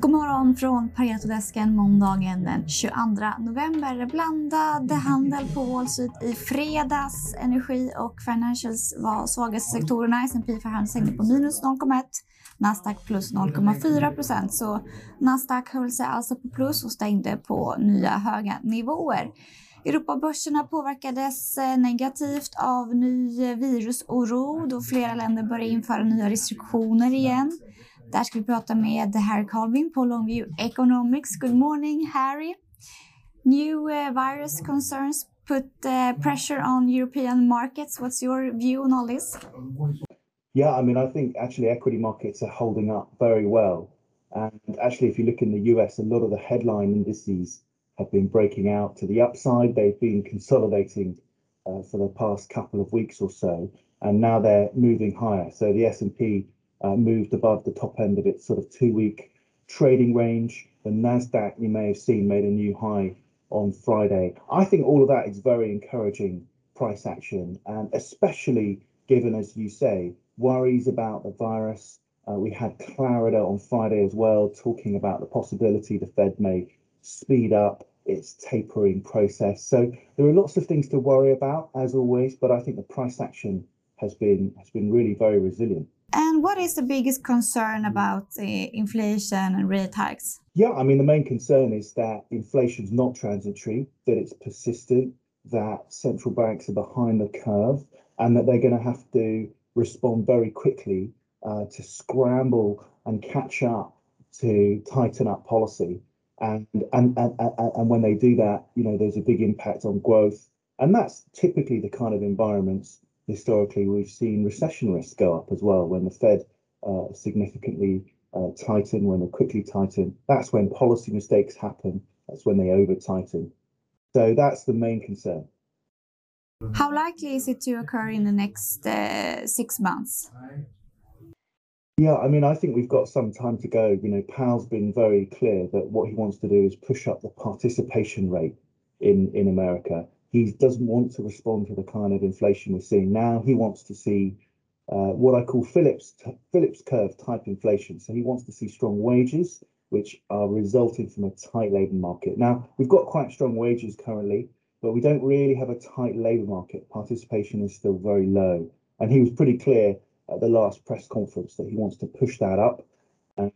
God morgon från Paretodesken måndagen den 22 november. Blandad handel på Wall Street i fredags. Energi och financials var svagaste sektorerna. S&P 500 sänkte på minus 0,1. Nasdaq plus 0,4 procent. Så Nasdaq höll sig alltså på plus och stängde på nya höga nivåer. Europabörserna påverkades eh, negativt av ny eh, virusoro då flera länder börjar införa nya restriktioner igen. Där ska vi prata med Harry Colvin på Longview Economics. Good morning, Harry. New uh, virus concerns put uh, pressure on European markets. What's your view on all this? Yeah, I mean, I think actually equity markets are holding up very well. And actually, if you look in the US, a lot of the headline indices have been breaking out to the upside. They've been consolidating uh, for the past couple of weeks or so, and now they're moving higher. So the S&P moved above the top end of its sort of two-week trading range. The Nasdaq, you may have seen, made a new high on Friday. I think all of that is very encouraging price action, and especially given, as you say, worries about the virus. Uh, we had Clarida on Friday as well, talking about the possibility the Fed may speed up its tapering process. So there are lots of things to worry about, as always, but I think the price action has been has been really very resilient. And what is the biggest concern about the inflation and rate hikes? Yeah, I mean the main concern is that inflation is not transitory, that it's persistent, that central banks are behind the curve, and that they're going to have to respond very quickly uh, to scramble and catch up to tighten up policy. And, and, and, and when they do that, you know, there's a big impact on growth. And that's typically the kind of environments historically we've seen recession risk go up as well when the Fed uh, significantly uh, tighten, when they quickly tighten. That's when policy mistakes happen. That's when they over tighten. So that's the main concern. How likely is it to occur in the next uh, six months? Yeah, I mean, I think we've got some time to go. You know, Powell's been very clear that what he wants to do is push up the participation rate in in America. He doesn't want to respond to the kind of inflation we're seeing now. He wants to see uh, what I call Phillips Phillips curve type inflation. So he wants to see strong wages, which are resulting from a tight labour market. Now we've got quite strong wages currently, but we don't really have a tight labour market. Participation is still very low, and he was pretty clear at the last press conference that he wants to push that up, and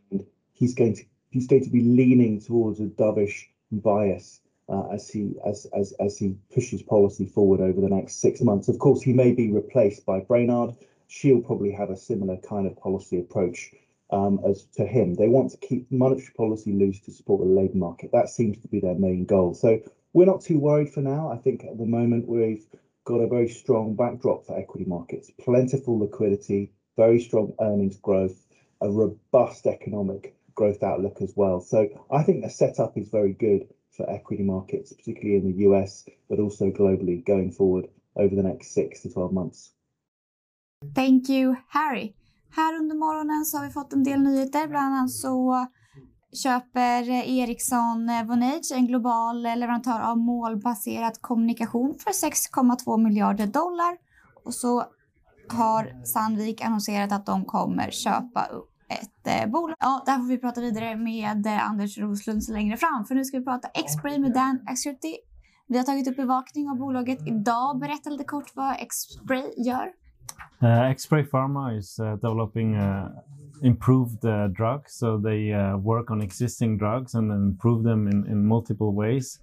he's going to he's going to be leaning towards a dovish bias uh, as he as as as he pushes policy forward over the next six months. Of course, he may be replaced by Brainard. She'll probably have a similar kind of policy approach um, as to him. They want to keep monetary policy loose to support the labour market. That seems to be their main goal. So we're not too worried for now. I think at the moment we've got a very strong backdrop for equity markets, plentiful liquidity, very strong earnings growth, a robust economic growth outlook as well. So I think the setup is very good for equity markets, particularly in the US, but also globally going forward over the next six to 12 months. Thank you, Harry. Här under morgonen så har vi fått en del nyheter. Bland annat så köper Ericsson eh, Vonage, en global leverantör av målbaserad kommunikation för 6,2 miljarder dollar. Och så har Sandvik annonserat att de kommer köpa upp ett eh, bolag. Ja, där får vi prata vidare med eh, Anders Roslund så längre fram. För nu ska vi prata Xspray med Dan Axerty. Vi har tagit upp bevakning av bolaget idag. Berätta lite kort vad Xspray gör. Uh, Xspray Pharma is uh, developing uh, improved uh, drugs. So they uh, work on existing drugs and improve them in, in multiple ways.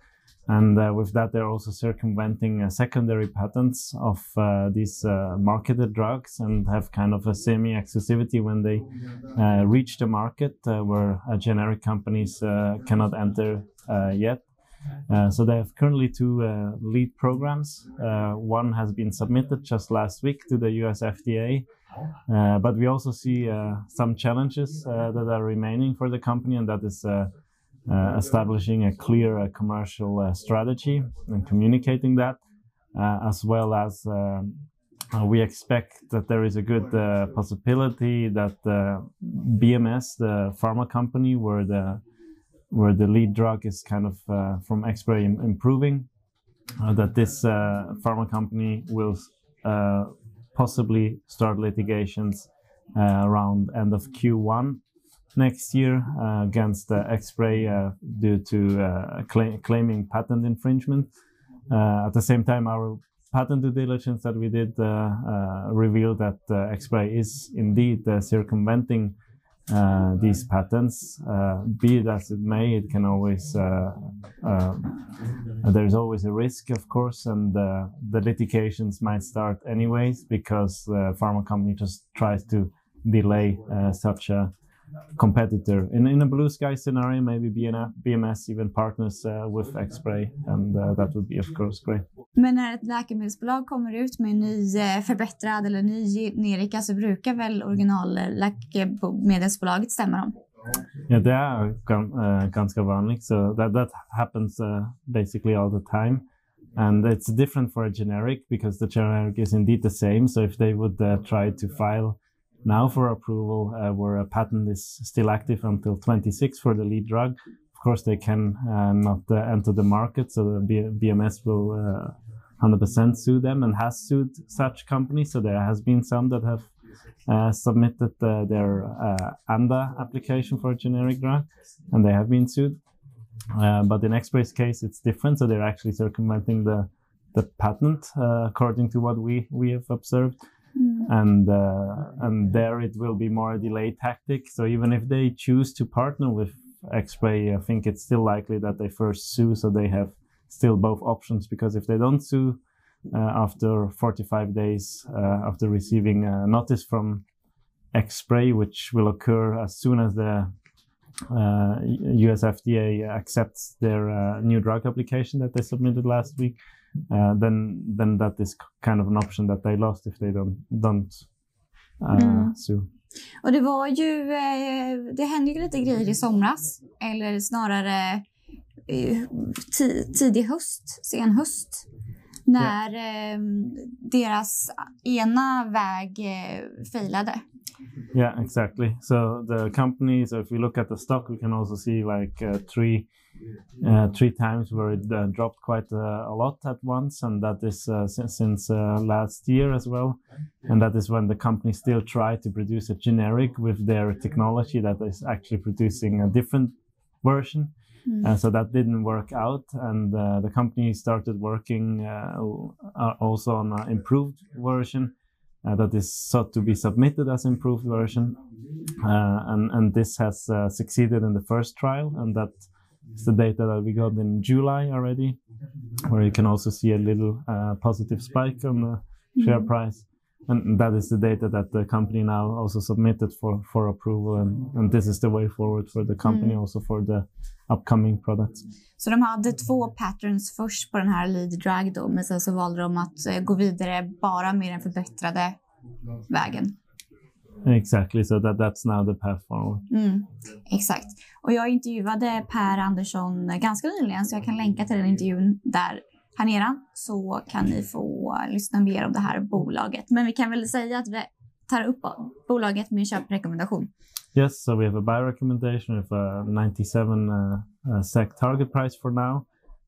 And uh, with that, they're also circumventing uh, secondary patents of uh, these uh, marketed drugs and have kind of a semi exclusivity when they uh, reach the market uh, where generic companies cannot enter yet. so they have currently two lead programs. one has been submitted just last week to the US FDA. but we also see some challenges that are remaining for the company, and that is Uh, establishing a clear uh, commercial uh, strategy and communicating that, uh, as well as um, uh, we expect that there is a good possibility that BMS, the pharma company, where the where the lead drug is kind of from Xspray improving, that this pharma company will possibly start litigations uh, around end of Q1 next year uh, against Xspray uh, due to uh, cla- claiming patent infringement. At the same time, our patent due diligence that we did revealed that Xspray is indeed circumventing uh, these patents. Uh, be it as it may, it can always uh, there's always a risk, of course, and the litigations might start anyways because the pharma company just tries to delay such a competitor. In, in a blue sky scenario, maybe BMS even partners uh, with Xspray and uh, that would be of course great. Men när ett läkemedelsbolag kommer ut med en ny eh, förbättrad eller ny generika så brukar väl originalläkemedelsbolaget stämma dem? Ja, det är uh, ganska vanligt. So that, that happens uh, basically all the time. And it's different for a generic because the generic is indeed the same. So if they would uh, try to file now for approval uh, where a patent is still active until 26 for the lead drug. Of course, they can uh, not uh, enter the market, so the B- BMS will 100% sue them and has sued such companies. So there has been some that have uh, submitted uh, their uh, ANDA application for a generic drug, and they have been sued. but in Xspray's case, it's different. So they're actually circumventing the the patent according to what we we have observed. Mm. And uh, and there it will be more a delay tactic. So even if they choose to partner with Xspray, I think it's still likely that they first sue, so they have still both options. Because if they don't sue uh, after 45 days uh, after receiving a notice from Xspray, which will occur as soon as the uh, US FDA accepts their uh, new drug application that they submitted last week, uh, then then that is kind of an option that they lost if they don't don't uh, mm. sue. Och det var ju, eh, det hände ju lite grejer i somras, eller snarare eh, tidig höst, sen höst, när yeah. deras ena väg failade. Yeah, exactly. So the company, so if we look at the stock, we can also see like uh, three uh, three times where it uh, dropped quite uh, a lot at once, and that is uh, since, since uh, last year as well. And that is when the company still tried to produce a generic with their technology that is actually producing a different version. Mm. so that didn't work out, and the company started working also on an improved version. that is sought to be submitted as improved version, and and this has succeeded in the first trial, and that it's the data that we got in July already, where you can also see a little uh, positive spike on the share mm-hmm. price. And that is the data that the company now also submitted for, for approval. And, and this is the way forward for the company, mm. also for the upcoming products. Så de hade två patterns först på den här lead drag då, men sen så valde de att eh, gå vidare bara med den förbättrade vägen. Exactly, so that, that's now the path forward. Mm, exakt. Och jag intervjuade Per Andersson ganska nyligen, så jag kan länka till den intervjun där här nere så kan ni få lyssna mer om det här bolaget. Men vi kan väl säga att vi tar upp bolaget med en köprekommendation. Yes, so we have a buy recommendation of a 97 uh, uh, SEC target price for now.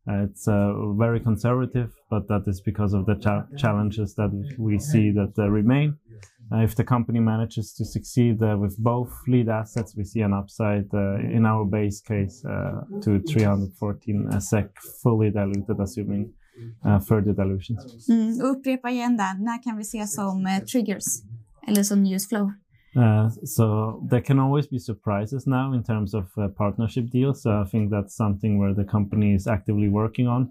Uh, it's uh, very conservative, but that is because of the cha challenges that we see that uh, remain. Uh, if the company manages to succeed uh, with both lead assets, we see an upside uh, in our base case uh, to 314 SEK fully diluted, assuming uh, further dilutions. Mm, upprepa igen där. När kan vi se som uh, triggers eller som news flow? so there can always be surprises now in terms of partnership deals. So I think that's something where the company is actively working on.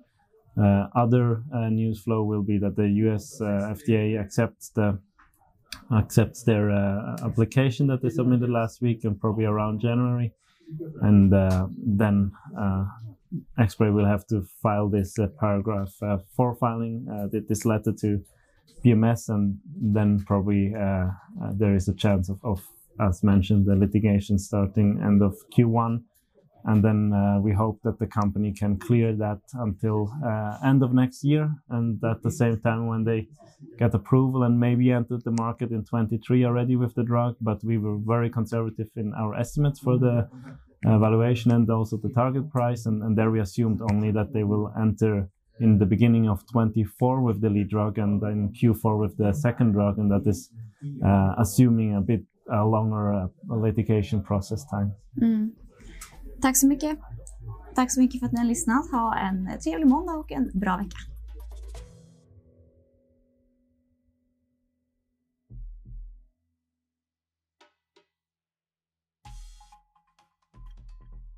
other news flow will be that the US FDA accepts the accepts their uh, application that they submitted last week and probably around January. And uh, then uh, will have to file this uh, paragraph uh, for filing uh, this letter to BMS, and then probably there is a chance of, of, as mentioned, the litigation starting end of Q1 and then uh, we hope that the company can clear that until uh, end of next year and at the same time when they get approval and maybe enter the market in 23 already with the drug but we were very conservative in our estimates for the valuation and also the target price and, and there we assumed only that they will enter in the beginning of 24 with the lead drug and then q4 with the second drug and that is uh, assuming a bit a longer uh, litigation process time. Mm. Tack så mycket. Tack så mycket för att ni har lyssnat. Ha en trevlig måndag och en bra vecka.